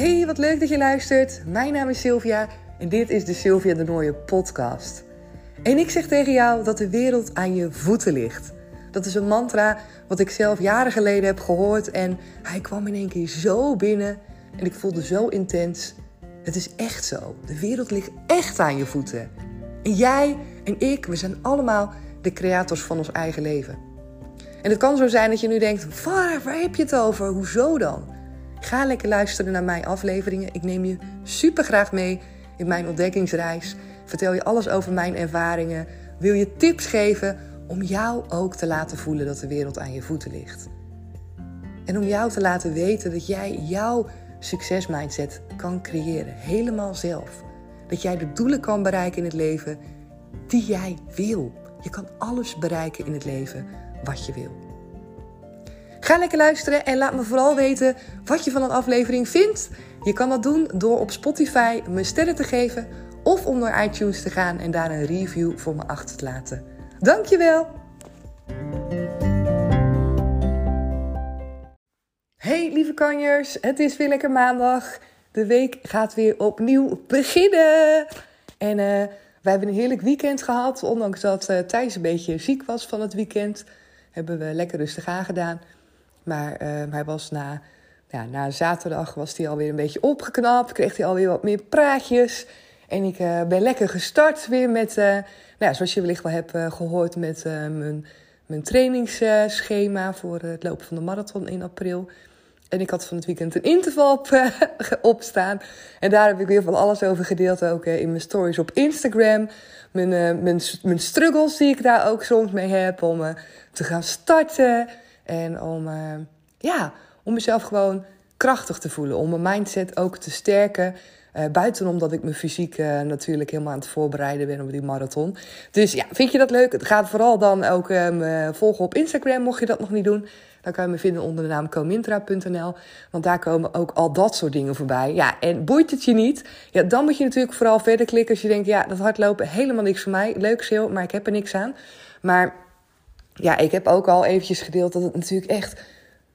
Hey, wat leuk dat je luistert. Mijn naam is Sylvia en dit is de Sylvia de Nooie podcast. En ik zeg tegen jou dat de wereld aan je voeten ligt. Dat is een mantra wat ik zelf jaren geleden heb gehoord en hij kwam in één keer zo binnen en ik voelde zo intens. Het is echt zo. De wereld ligt echt aan je voeten. En jij en ik, we zijn allemaal de creators van ons eigen leven. En het kan zo zijn dat je nu denkt: waar, waar heb je het over? Hoezo dan? Ga lekker luisteren naar mijn afleveringen. Ik neem je super graag mee in mijn ontdekkingsreis. Vertel je alles over mijn ervaringen. Wil je tips geven om jou ook te laten voelen dat de wereld aan je voeten ligt. En om jou te laten weten dat jij jouw succesmindset kan creëren, helemaal zelf. Dat jij de doelen kan bereiken in het leven die jij wil. Je kan alles bereiken in het leven wat je wil. Ga lekker luisteren en laat me vooral weten wat je van een aflevering vindt. Je kan dat doen door op Spotify me sterren te geven of om naar iTunes te gaan en daar een review voor me achter te laten. Dankjewel! Hey lieve kanjers, het is weer lekker maandag. De week gaat weer opnieuw beginnen. En uh, wij hebben een heerlijk weekend gehad. Ondanks dat uh, Thijs een beetje ziek was van het weekend, hebben we lekker rustig aangedaan. Maar uh, hij was na, ja, na zaterdag was hij alweer een beetje opgeknapt. Kreeg hij alweer wat meer praatjes. En ik uh, ben lekker gestart weer met, uh, nou ja, zoals je wellicht wel hebt uh, gehoord, met mijn, mijn trainingsschema voor het lopen van de marathon in april. En ik had van het weekend een interval op, opstaan. En daar heb ik weer van alles over gedeeld, ook in mijn stories op Instagram. Mijn, mijn, mijn struggles die ik daar ook soms mee heb om te gaan starten. En om, ja, om mezelf gewoon krachtig te voelen. Om mijn mindset ook te sterken. Uh, buiten omdat ik me fysiek uh, natuurlijk helemaal aan het voorbereiden ben op die marathon. Dus ja, vind je dat leuk? Ga vooral dan ook uh, volgen op Instagram, mocht je dat nog niet doen. Dan kan je me vinden onder de naam comintra.nl. Want daar komen ook al dat soort dingen voorbij. Ja, en boeit het je niet? Ja, dan moet je natuurlijk vooral verder klikken als je denkt... ja, dat hardlopen, helemaal niks voor mij. Leuk, Sil, maar ik heb er niks aan. Maar ja, ik heb ook al eventjes gedeeld dat het natuurlijk echt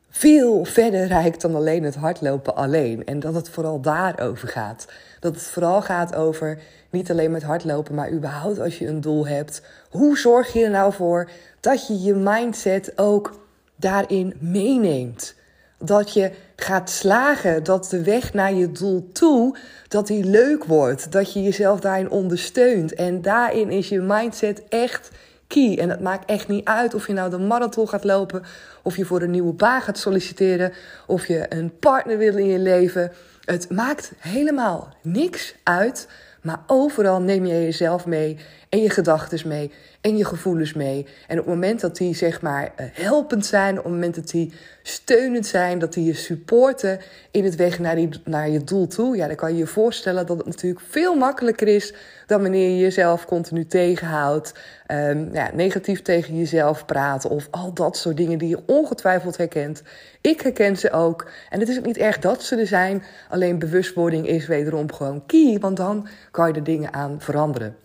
veel verder reikt dan alleen het hardlopen alleen. En dat het vooral daarover gaat. Dat het vooral gaat over niet alleen met hardlopen, maar überhaupt als je een doel hebt. Hoe zorg je er nou voor dat je je mindset ook daarin meeneemt? Dat je gaat slagen, dat de weg naar je doel toe, dat die leuk wordt. Dat je jezelf daarin ondersteunt. En daarin is je mindset echt key. En het maakt echt niet uit of je nou de marathon gaat lopen, of je voor een nieuwe baan gaat solliciteren, of je een partner wil in je leven. Het maakt helemaal niks uit, maar overal neem je jezelf mee en je gedachten mee en je gevoelens mee. En op het moment dat die zeg maar eh, helpend zijn, op het moment dat die steunend zijn, dat die je supporten in het weg naar, die, naar je doel toe, ja, dan kan je je voorstellen dat het natuurlijk veel makkelijker is dan wanneer je jezelf continu tegenhoudt, um, ja, negatief tegen jezelf praten of al dat soort dingen die je ongetwijfeld herkent. Ik herken ze ook. En het is ook niet erg dat ze er zijn, alleen bewustwording is wederom gewoon key, want dan kan je er dingen aan veranderen.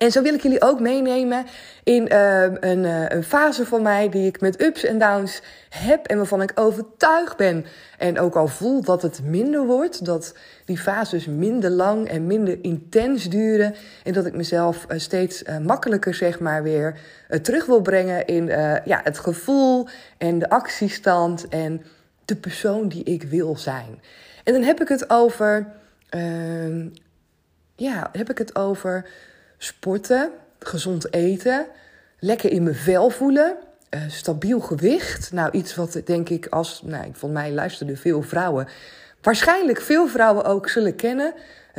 En zo wil ik jullie ook meenemen in uh, een, uh, een, fase van mij die ik met ups en downs heb en waarvan ik overtuigd ben en ook al voel dat het minder wordt, dat die fases minder lang en minder intens duren en dat ik mezelf uh, steeds makkelijker zeg maar weer terug wil brengen in ja, het gevoel en de actiestand en de persoon die ik wil zijn. En dan heb ik het over, ehm, ja, heb ik het over sporten, gezond eten, lekker in mijn vel voelen, uh, stabiel gewicht. Nou, iets wat denk ik als, nou, volgens mij luisterden veel vrouwen, waarschijnlijk veel vrouwen ook zullen kennen.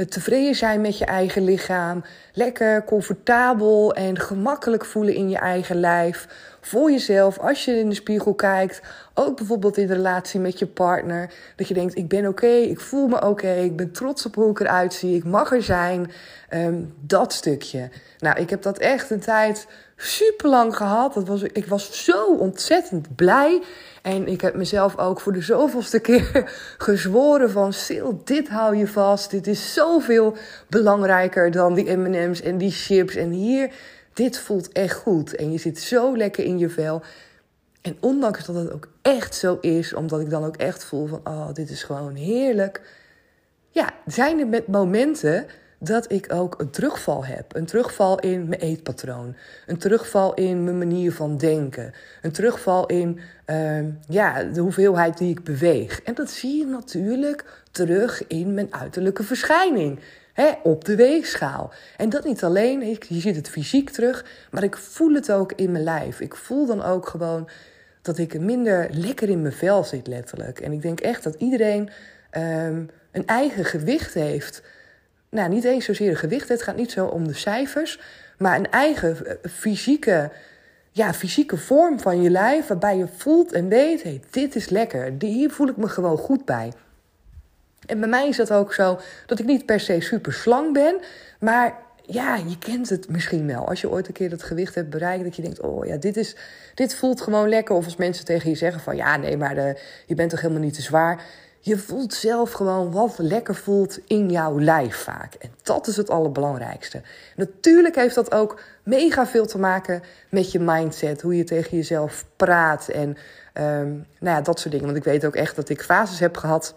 Tevreden zijn met je eigen lichaam, lekker comfortabel en gemakkelijk voelen in je eigen lijf. Voor jezelf, als je in de spiegel kijkt, ook bijvoorbeeld in relatie met je partner. Dat je denkt, ik ben oké, ik voel me oké, ik ben trots op hoe ik eruit zie, ik mag er zijn. Um, dat stukje. Nou, ik heb dat echt een tijd super lang gehad. Dat was, ik was zo ontzettend blij. En ik heb mezelf ook voor de zoveelste keer gezworen van... Sil, dit hou je vast. Dit is zoveel belangrijker dan die M&M's en die chips. En hier, dit voelt echt goed. En je zit zo lekker in je vel. En ondanks dat het ook echt zo is, omdat ik dan ook echt voel van, oh, dit is gewoon heerlijk, ja, zijn er met momenten dat ik ook een terugval heb. Een terugval in mijn eetpatroon. Een terugval in mijn manier van denken. Een terugval in uh, ja, de hoeveelheid die ik beweeg. En dat zie je natuurlijk terug in mijn uiterlijke verschijning. Op de weegschaal. En dat niet alleen, je ziet het fysiek terug, maar ik voel het ook in mijn lijf. Ik voel dan ook gewoon dat ik minder lekker in mijn vel zit, letterlijk. En ik denk echt dat iedereen um, een eigen gewicht heeft nou, niet eens zozeer een gewicht. Het gaat niet zo om de cijfers. Maar een eigen eh, fysieke, ja, fysieke vorm van je lijf. Waarbij je voelt en weet: hey, dit is lekker. Hier voel ik me gewoon goed bij. En bij mij is dat ook zo dat ik niet per se super slang ben. Maar ja, je kent het misschien wel. Als je ooit een keer dat gewicht hebt bereikt, dat je denkt: oh ja, dit, is, dit voelt gewoon lekker. Of als mensen tegen je zeggen: van ja, nee, maar je bent toch helemaal niet te zwaar. Je voelt zelf gewoon wat lekker voelt in jouw lijf vaak. En dat is het allerbelangrijkste. Natuurlijk heeft dat ook mega veel te maken met je mindset. Hoe je tegen jezelf praat en um, nou ja, dat soort dingen. Want ik weet ook echt dat ik fases heb gehad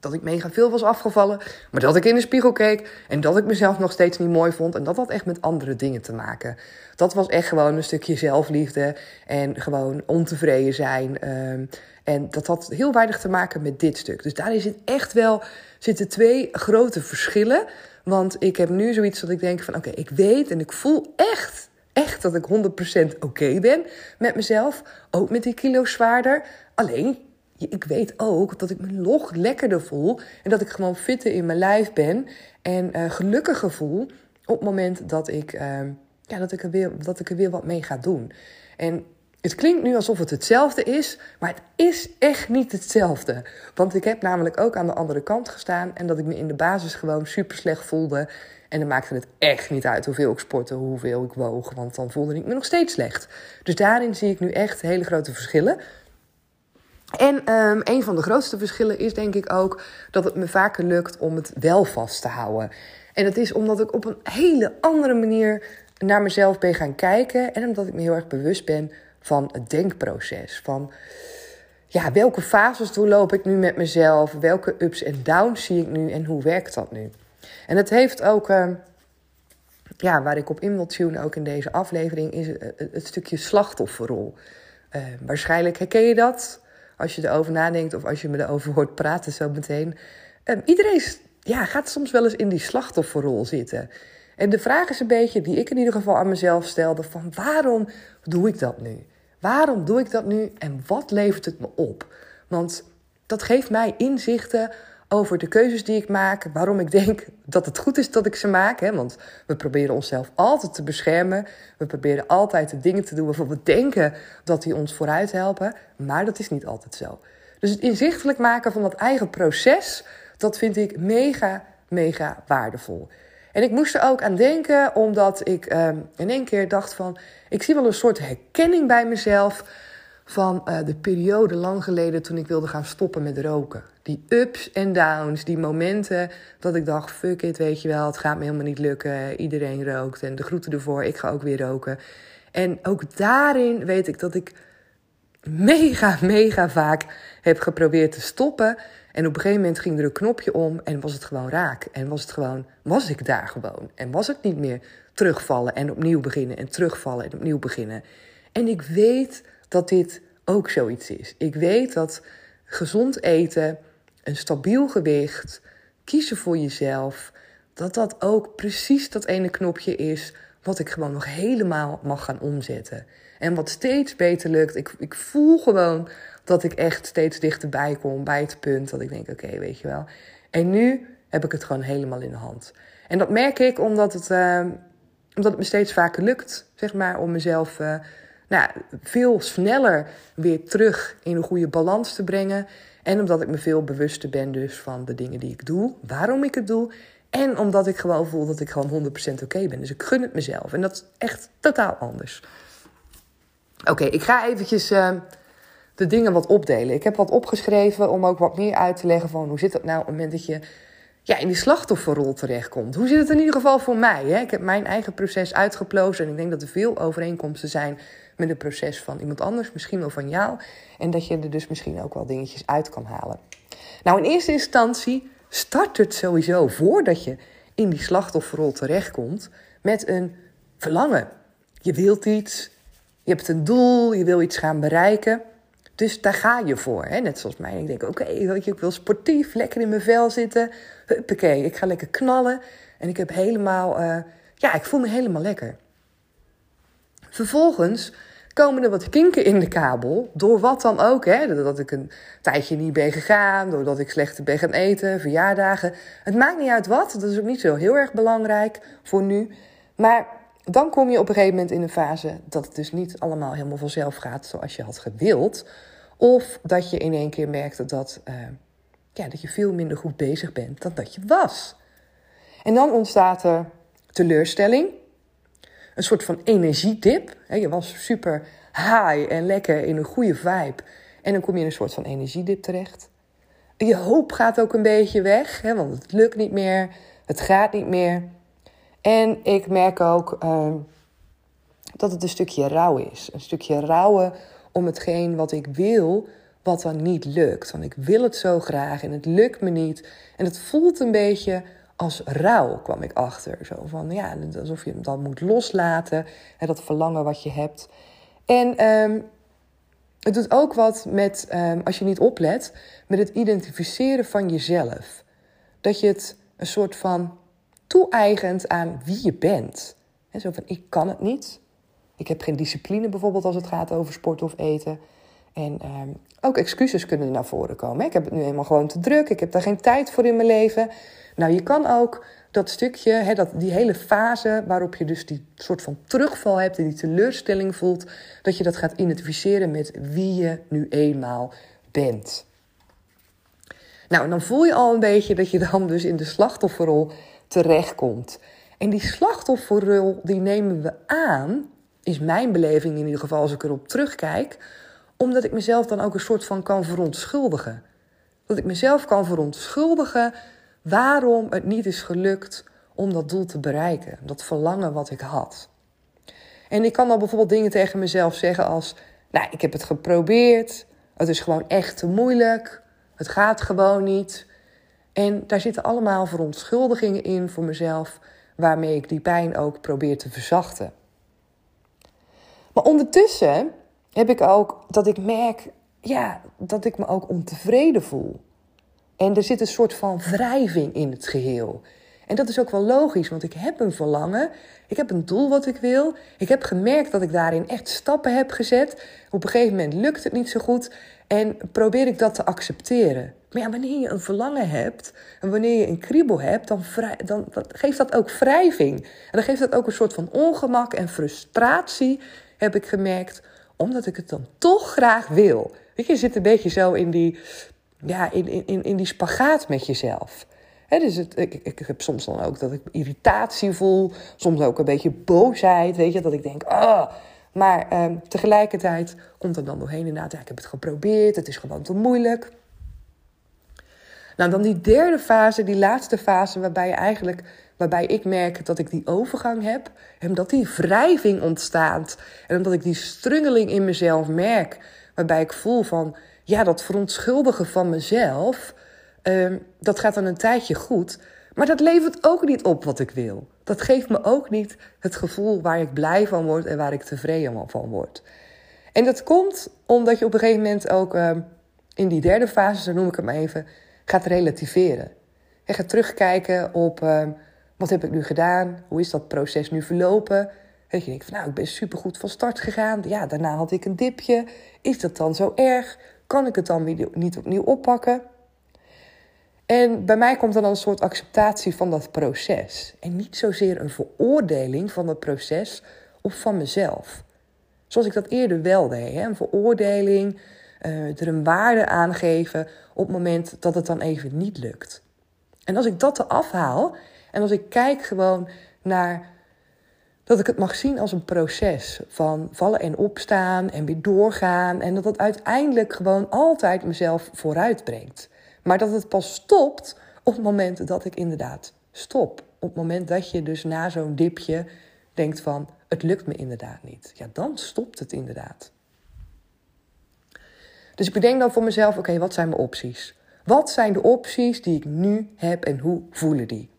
dat ik mega veel was afgevallen, maar dat ik in de spiegel keek en dat ik mezelf nog steeds niet mooi vond. En dat had echt met andere dingen te maken. Dat was echt gewoon een stukje zelfliefde en gewoon ontevreden zijn. Um, en dat had heel weinig te maken met dit stuk. Dus daarin zit echt wel, zitten twee grote verschillen. Want ik heb nu zoiets dat ik denk van oké, ik weet en ik voel echt, echt dat ik 100% oké ben met mezelf. Ook met die kilo zwaarder. Alleen, ik weet ook dat ik me nog lekkerder voel. En dat ik gewoon fitter in mijn lijf ben. En uh, gelukkiger voel op het moment dat ik, uh, ja, dat, ik er weer, dat ik er weer wat mee ga doen. En het klinkt nu alsof het hetzelfde is, maar het is echt niet hetzelfde. Want ik heb namelijk ook aan de andere kant gestaan en dat ik me in de basis gewoon super slecht voelde. En dan maakte het echt niet uit hoeveel ik sportte, hoeveel ik woog, want dan voelde ik me nog steeds slecht. Dus daarin zie ik nu echt hele grote verschillen. En um, een van de grootste verschillen is denk ik ook dat het me vaker lukt om het wel vast te houden. En dat is omdat ik op een hele andere manier naar mezelf ben gaan kijken en omdat ik me heel erg bewust ben van het denkproces. Van ja, welke fases doorloop ik nu met mezelf? Welke ups en downs zie ik nu en hoe werkt dat nu? En het heeft ook, uh, ja, waar ik op in wil tunen, ook in deze aflevering, is het, stukje slachtofferrol. Uh, waarschijnlijk herken je dat als je erover nadenkt of als je me erover hoort praten zo meteen. Uh, iedereen ja, gaat soms wel eens in die slachtofferrol zitten. En de vraag is een beetje, die ik in ieder geval aan mezelf stelde, van waarom doe ik dat nu? Waarom doe ik dat nu en wat levert het me op? Want dat geeft mij inzichten over de keuzes die ik maak, waarom ik denk dat het goed is dat ik ze maak. Hè? Want we proberen onszelf altijd te beschermen. We proberen altijd de dingen te doen waarvan we denken dat die ons vooruit helpen. Maar dat is niet altijd zo. Dus het inzichtelijk maken van dat eigen proces, dat vind ik mega, mega waardevol. En ik moest er ook aan denken, omdat ik uh, in één keer dacht van... Ik zie wel een soort herkenning bij mezelf van uh, de periode lang geleden toen ik wilde gaan stoppen met roken. Die ups en downs, die momenten dat ik dacht, fuck it, weet je wel, het gaat me helemaal niet lukken. Iedereen rookt en de groeten ervoor, ik ga ook weer roken. En ook daarin weet ik dat ik mega, mega vaak heb geprobeerd te stoppen. En op een gegeven moment ging er een knopje om en was het gewoon raak. En was het gewoon, was ik daar gewoon. En was het niet meer terugvallen en opnieuw beginnen en terugvallen en opnieuw beginnen. En ik weet dat dit ook zoiets is. Ik weet dat gezond eten, een stabiel gewicht, kiezen voor jezelf, dat dat ook precies dat ene knopje is wat ik gewoon nog helemaal mag gaan omzetten. En wat steeds beter lukt. Ik, ik voel gewoon dat ik echt steeds dichterbij kom bij het punt dat ik denk: oké, weet je wel. En nu heb ik het gewoon helemaal in de hand. En dat merk ik omdat het, uh, omdat het me steeds vaker lukt, zeg maar, om mezelf uh, nou, veel sneller weer terug in een goede balans te brengen. En omdat ik me veel bewuster ben dus van de dingen die ik doe, waarom ik het doe. En omdat ik gewoon voel dat ik gewoon 100% oké ben. Dus ik gun het mezelf. En dat is echt totaal anders. Oké, ik ga eventjes uh, de dingen wat opdelen. Ik heb wat opgeschreven om ook wat meer uit te leggen van hoe zit het nou op het moment dat je ja, in die slachtofferrol terechtkomt. Hoe zit het in ieder geval voor mij? Hè? Ik heb mijn eigen proces uitgeplozen en ik denk dat er veel overeenkomsten zijn met het proces van iemand anders, misschien wel van jou. En dat je er dus misschien ook wel dingetjes uit kan halen. Nou, in eerste instantie start het sowieso voordat je in die slachtofferrol terechtkomt met een verlangen. Je wilt iets, je hebt een doel, je wil iets gaan bereiken. Dus daar ga je voor. Hè? Net zoals mij. Ik denk, oké, okay, ik wil sportief, lekker in mijn vel zitten. Huppakee, ik ga lekker knallen. En ik heb helemaal, uh, ja, ik voel me helemaal lekker. Vervolgens komen er wat kinken in de kabel. Door wat dan ook. Hè? Doordat ik een tijdje niet ben gegaan. Doordat ik slechter ben gaan eten. Verjaardagen. Het maakt niet uit wat. Dat is ook niet zo heel erg belangrijk voor nu. Maar dan kom je op een gegeven moment in een fase dat het dus niet allemaal helemaal vanzelf gaat zoals je had gewild. Of dat je in één keer merkt dat, uh, ja, dat je veel minder goed bezig bent dan dat je was. En dan ontstaat er teleurstelling, een soort van energiedip. Je was super high en lekker in een goede vibe. En dan kom je in een soort van energiedip terecht. Je hoop gaat ook een beetje weg, want het lukt niet meer, het gaat niet meer. En ik merk ook uh, dat het een stukje rouw is. Een stukje rouwen om hetgeen wat ik wil, wat dan niet lukt. Want ik wil het zo graag en het lukt me niet. En het voelt een beetje als rouw, kwam ik achter. Zo van, ja, alsof je dan moet loslaten. En dat verlangen wat je hebt. En um, het doet ook wat met, um, als je niet oplet, met het identificeren van jezelf. Dat je het een soort van toe-eigent aan wie je bent. En zo van, ik kan het niet. Ik heb geen discipline bijvoorbeeld als het gaat over sport of eten. En ehm, ook excuses kunnen naar voren komen. Ik heb het nu eenmaal gewoon te druk. Ik heb daar geen tijd voor in mijn leven. Nou, je kan ook dat stukje, hè, dat, die hele fase waarop je dus die soort van terugval hebt en die teleurstelling voelt, dat je dat gaat identificeren met wie je nu eenmaal bent. Nou, en dan voel je al een beetje dat je dan dus in de slachtofferrol terechtkomt. En die slachtofferrol, die nemen we aan, is mijn beleving in ieder geval als ik erop terugkijk, omdat ik mezelf dan ook een soort van kan verontschuldigen. Dat ik mezelf kan verontschuldigen waarom het niet is gelukt om dat doel te bereiken, dat verlangen wat ik had. En ik kan dan bijvoorbeeld dingen tegen mezelf zeggen als: Nou, ik heb het geprobeerd, het is gewoon echt te moeilijk, het gaat gewoon niet. En daar zitten allemaal verontschuldigingen in voor mezelf, waarmee ik die pijn ook probeer te verzachten. Maar ondertussen heb ik ook dat ik merk ja, dat ik me ook ontevreden voel. En er zit een soort van wrijving in het geheel. En dat is ook wel logisch, want ik heb een verlangen. Ik heb een doel wat ik wil. Ik heb gemerkt dat ik daarin echt stappen heb gezet. Op een gegeven moment lukt het niet zo goed. En probeer ik dat te accepteren. Maar ja, wanneer je een verlangen hebt en wanneer je een kriebel hebt, dan, dan, dan geeft dat ook wrijving. En dan geeft dat ook een soort van ongemak en frustratie, heb ik gemerkt, omdat ik het dan toch graag wil. Weet je, je zit een beetje zo in die, ja, in, in, in die spagaat met jezelf. Dus het, ik, ik, heb soms dan ook dat ik irritatie voel, soms ook een beetje boosheid, weet je, dat ik denk, ah. Maar ehm, tegelijkertijd komt er dan doorheen inderdaad, ik heb het geprobeerd, het is gewoon te moeilijk. Nou, dan die derde fase, die laatste fase, waarbij je eigenlijk, waarbij ik merk dat ik die overgang heb, en dat die wrijving ontstaat, en omdat ik die strungeling in mezelf merk, waarbij ik voel van, ja, dat verontschuldigen van mezelf, ehm, dat gaat dan een tijdje goed. Maar dat levert ook niet op wat ik wil. Dat geeft me ook niet het gevoel waar ik blij van word en waar ik tevreden van word. En dat komt omdat je op een gegeven moment ook ehm, in die derde fase, zo noem ik hem even, gaat relativeren. Je gaat terugkijken op ehm, wat heb ik nu gedaan, hoe is dat proces nu verlopen. En je denkt van nou, ik ben supergoed van start gegaan. Ja, daarna had ik een dipje. Is dat dan zo erg? Kan ik het dan niet opnieuw oppakken? En bij mij komt dan een soort acceptatie van dat proces. En niet zozeer een veroordeling van het proces of van mezelf. Zoals ik dat eerder wel deed. Hè? Een veroordeling, uh, er een waarde aan geven op het moment dat het dan even niet lukt. En als ik dat eraf haal en als ik kijk gewoon naar dat ik het mag zien als een proces van vallen en opstaan en weer doorgaan. En dat het uiteindelijk gewoon altijd mezelf vooruit brengt. Maar dat het pas stopt op het moment dat ik inderdaad stop. Op het moment dat je dus na zo'n dipje denkt van het lukt me inderdaad niet. Ja, dan stopt het inderdaad. Dus ik bedenk dan voor mezelf, oké, wat zijn mijn opties? Wat zijn de opties die ik nu heb en hoe voelen die?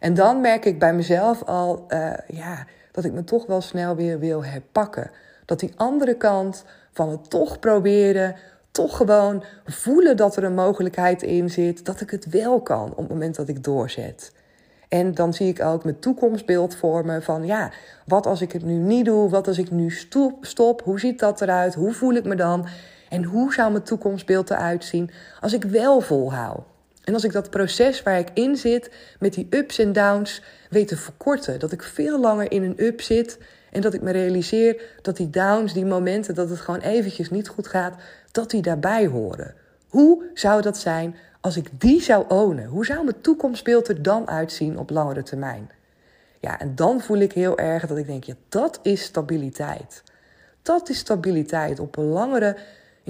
En dan merk ik bij mezelf al uh, ja, dat ik me toch wel snel weer wil herpakken. Dat die andere kant van het toch proberen, toch gewoon voelen dat er een mogelijkheid in zit, dat ik het wel kan op het moment dat ik doorzet. En dan zie ik ook mijn toekomstbeeld vormen van ja, wat als ik het nu niet doe, wat als ik nu stop, stop, hoe ziet dat eruit, hoe voel ik me dan en hoe zou mijn toekomstbeeld eruit zien als ik wel volhoud. En als ik dat proces waar ik in zit, met die ups en downs, weet te verkorten. Dat ik veel langer in een up zit en dat ik me realiseer dat die downs, die momenten dat het gewoon eventjes niet goed gaat, dat die daarbij horen. Hoe zou dat zijn als ik die zou ownen? Hoe zou mijn toekomstbeeld er dan uitzien op langere termijn? Ja, en dan voel ik heel erg dat ik denk, ja, dat is stabiliteit. Dat is stabiliteit op een langere,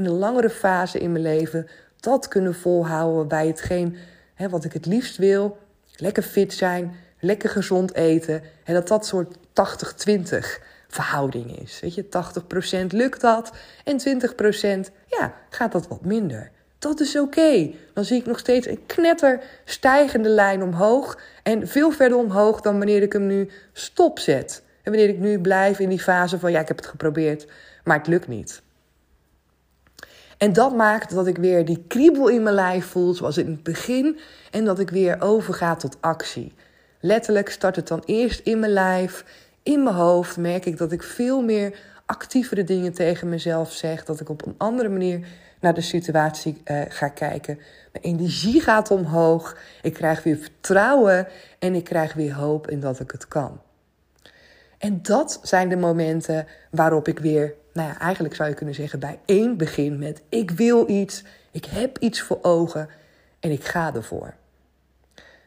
in een langere fase in mijn leven. Dat kunnen volhouden bij hetgeen hè, wat ik het liefst wil. Lekker fit zijn, lekker gezond eten. En dat dat soort 80-20 verhouding is. Weet je, 80% lukt dat en 20% ja, gaat dat wat minder. Dat is oké. Dan zie ik nog steeds een knetter stijgende lijn omhoog. En veel verder omhoog dan wanneer ik hem nu stopzet. En wanneer ik nu blijf in die fase van ja, ik heb het geprobeerd, maar het lukt niet. En dat maakt dat ik weer die kriebel in mijn lijf voel, zoals in het begin. En dat ik weer overga tot actie. Letterlijk start het dan eerst in mijn lijf, in mijn hoofd. Merk ik dat ik veel meer actievere dingen tegen mezelf zeg. Dat ik op een andere manier naar de situatie uh, ga kijken. Mijn energie gaat omhoog. Ik krijg weer vertrouwen en ik krijg weer hoop in dat ik het kan. En dat zijn de momenten waarop ik weer, nou eigenlijk zou je kunnen zeggen, bij één begin met: ik wil iets, ik heb iets voor ogen en ik ga ervoor.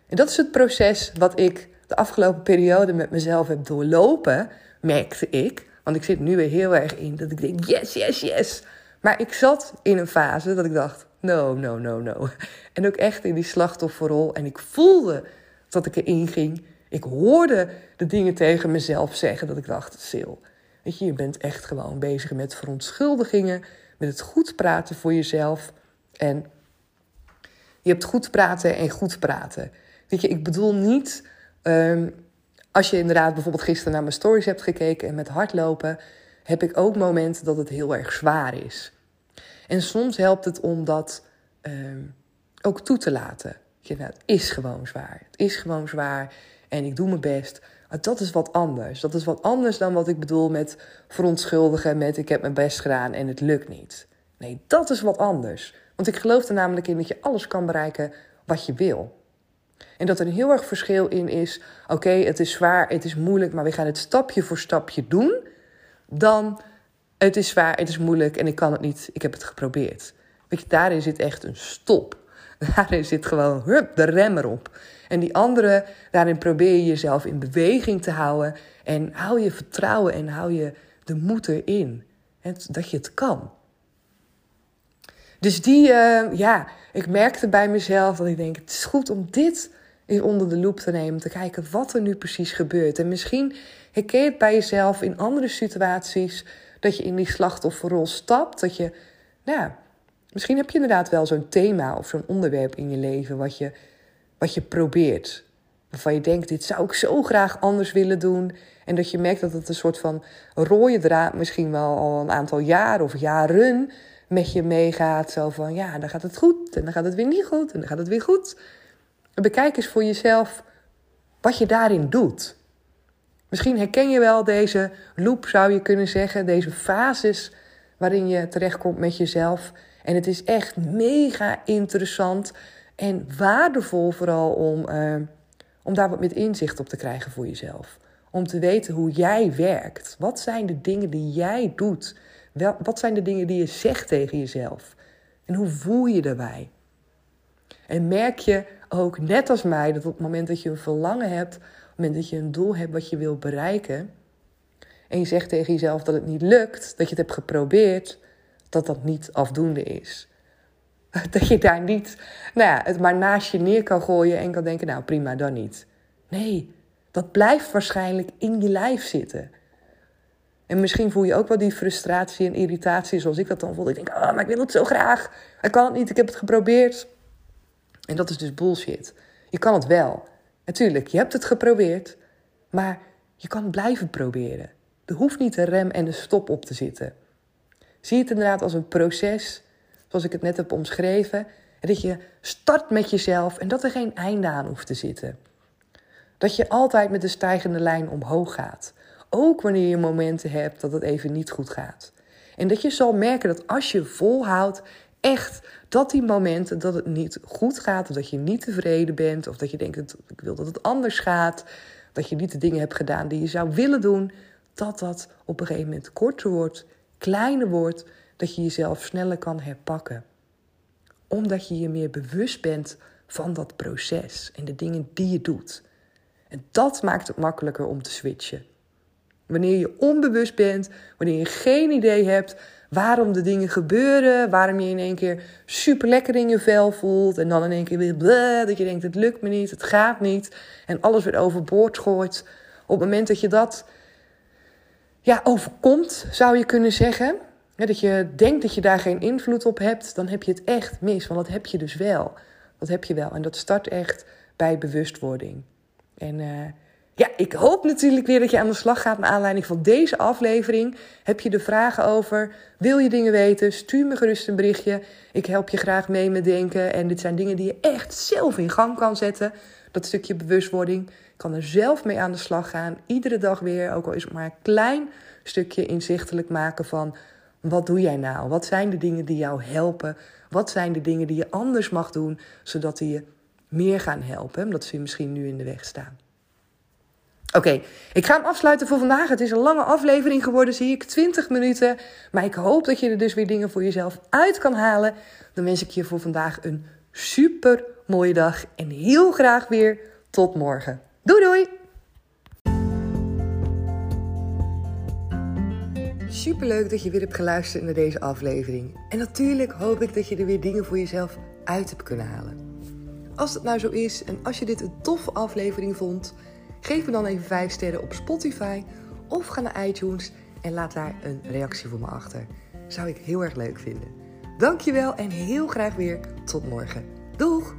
En dat is het proces wat ik de afgelopen periode met mezelf heb doorlopen, merkte ik. Want ik zit nu weer heel erg in dat ik denk: yes, yes, yes. Maar ik zat in een fase dat ik dacht: no, no, no, no. En ook echt in die slachtofferrol. En ik voelde dat ik erin ging. Ik hoorde de dingen tegen mezelf zeggen dat ik dacht: Sil, weet je, je bent echt gewoon bezig met verontschuldigingen, met het goed praten voor jezelf. En je hebt goed praten en goed praten. Weet je, ik bedoel niet. Um, als je inderdaad bijvoorbeeld gisteren naar mijn stories hebt gekeken en met hardlopen, heb ik ook momenten dat het heel erg zwaar is. En soms helpt het om dat uh, ook toe te laten. Je, nou, het is gewoon zwaar. Het is gewoon zwaar en ik doe mijn best. Dat is wat anders. Dat is wat anders dan wat ik bedoel met verontschuldigen, met ik heb mijn best gedaan en het lukt niet. Nee, dat is wat anders. Want ik geloof er namelijk in dat je alles kan bereiken wat je wil. En dat er een heel erg verschil in is: oké, het is zwaar, het is moeilijk, maar we gaan het stapje voor stapje doen. Dan het is zwaar, het is moeilijk en ik kan het niet, ik heb het geprobeerd. Weet je, daarin zit echt een stop. Daarin zit gewoon hup, de rem erop. En die andere, daarin probeer je jezelf in beweging te houden. En hou je vertrouwen en hou je de moed erin. Dat je het kan. Dus die, uh, ja, ik merkte bij mezelf dat ik denk: het is goed om dit eens onder de loep te nemen. Te kijken wat er nu precies gebeurt. En misschien herken je het bij jezelf in andere situaties dat je in die slachtofferrol stapt. Dat je, nou misschien heb je inderdaad wel zo'n thema of zo'n onderwerp in je leven wat je, wat je probeert. Waarvan je denkt, dit zou ik zo graag anders willen doen. En dat je merkt dat het een soort van rode draad misschien wel al een aantal jaar of jaren met je meegaat. Zo van, ja, dan gaat het goed en dan gaat het weer niet goed en dan gaat het weer goed. Bekijk eens voor jezelf wat je daarin doet. Misschien herken je wel deze loop, zou je kunnen zeggen, deze fases waarin je terechtkomt met jezelf. En het is echt mega interessant en waardevol vooral om, uh, om daar wat met inzicht op te krijgen voor jezelf. Om te weten hoe jij werkt. Wat zijn de dingen die jij doet? Wat zijn de dingen die je zegt tegen jezelf? En hoe voel je daarbij? En merk je ook, net als mij, dat op het moment dat je een verlangen hebt, op het moment dat je een doel hebt wat je wil bereiken, en je zegt tegen jezelf dat het niet lukt, dat je het hebt geprobeerd, dat dat niet afdoende is. Dat je daar niet, nou ja, het maar naast je neer kan gooien en kan denken, nou prima, dan niet. Nee, dat blijft waarschijnlijk in je lijf zitten. En misschien voel je ook wel die frustratie en irritatie zoals ik dat dan voel. Ik denk, oh, maar ik wil het zo graag. Ik kan het niet, ik heb het geprobeerd. En dat is dus bullshit. Je kan het wel. Natuurlijk, je hebt het geprobeerd. Maar je kan blijven proberen. Er hoeft niet een rem en een stop op te zitten. Zie het inderdaad als een proces, zoals ik het net heb omschreven. En dat je start met jezelf en dat er geen einde aan hoeft te zitten. Dat je altijd met de stijgende lijn omhoog gaat. Ook wanneer je momenten hebt dat het even niet goed gaat. En dat je zal merken dat als je volhoudt, echt dat die momenten dat het niet goed gaat, of dat je niet tevreden bent, of dat je denkt dat ik wil dat het anders gaat, dat je niet de dingen hebt gedaan die je zou willen doen, dat dat op een gegeven moment korter wordt, kleiner wordt, dat je jezelf sneller kan herpakken. Omdat je je meer bewust bent van dat proces en de dingen die je doet. En dat maakt het makkelijker om te switchen. Wanneer je onbewust bent, wanneer je geen idee hebt waarom de dingen gebeuren, waarom je in één keer super lekker in je vel voelt en dan in één keer weer bleh, dat je denkt het lukt me niet, het gaat niet en alles weer overboord gooit. Op het moment dat je dat ja, overkomt, zou je kunnen zeggen, dat je denkt dat je daar geen invloed op hebt, dan heb je het echt mis, want dat heb je dus wel. Dat heb je wel en dat start echt bij bewustwording. En uh, ja, ik hoop natuurlijk weer dat je aan de slag gaat naar aanleiding van deze aflevering. Heb je er vragen over? Wil je dingen weten? Stuur me gerust een berichtje. Ik help je graag mee met denken. En dit zijn dingen die je echt zelf in gang kan zetten. Dat stukje bewustwording. Kan er zelf mee aan de slag gaan. Iedere dag weer, ook al is het maar een klein stukje inzichtelijk maken van... Wat doe jij nou? Wat zijn de dingen die jou helpen? Wat zijn de dingen die je anders mag doen, zodat die je meer gaan helpen? Omdat ze je misschien nu in de weg staan. Oké, ik ga hem afsluiten voor vandaag. Het is een lange aflevering geworden, zie ik, 20 minuten. Maar ik hoop dat je er dus weer dingen voor jezelf uit kan halen. Dan wens ik je voor vandaag een super mooie dag en heel graag weer tot morgen. Doei doei! Superleuk dat je weer hebt geluisterd naar deze aflevering. En natuurlijk hoop ik dat je er weer dingen voor jezelf uit hebt kunnen halen. Als het nou zo is en als je dit een toffe aflevering vond Geef me dan even 5 sterren op Spotify of ga naar iTunes en laat daar een reactie voor me achter. Zou ik heel erg leuk vinden. Dankjewel en heel graag weer tot morgen. Doeg!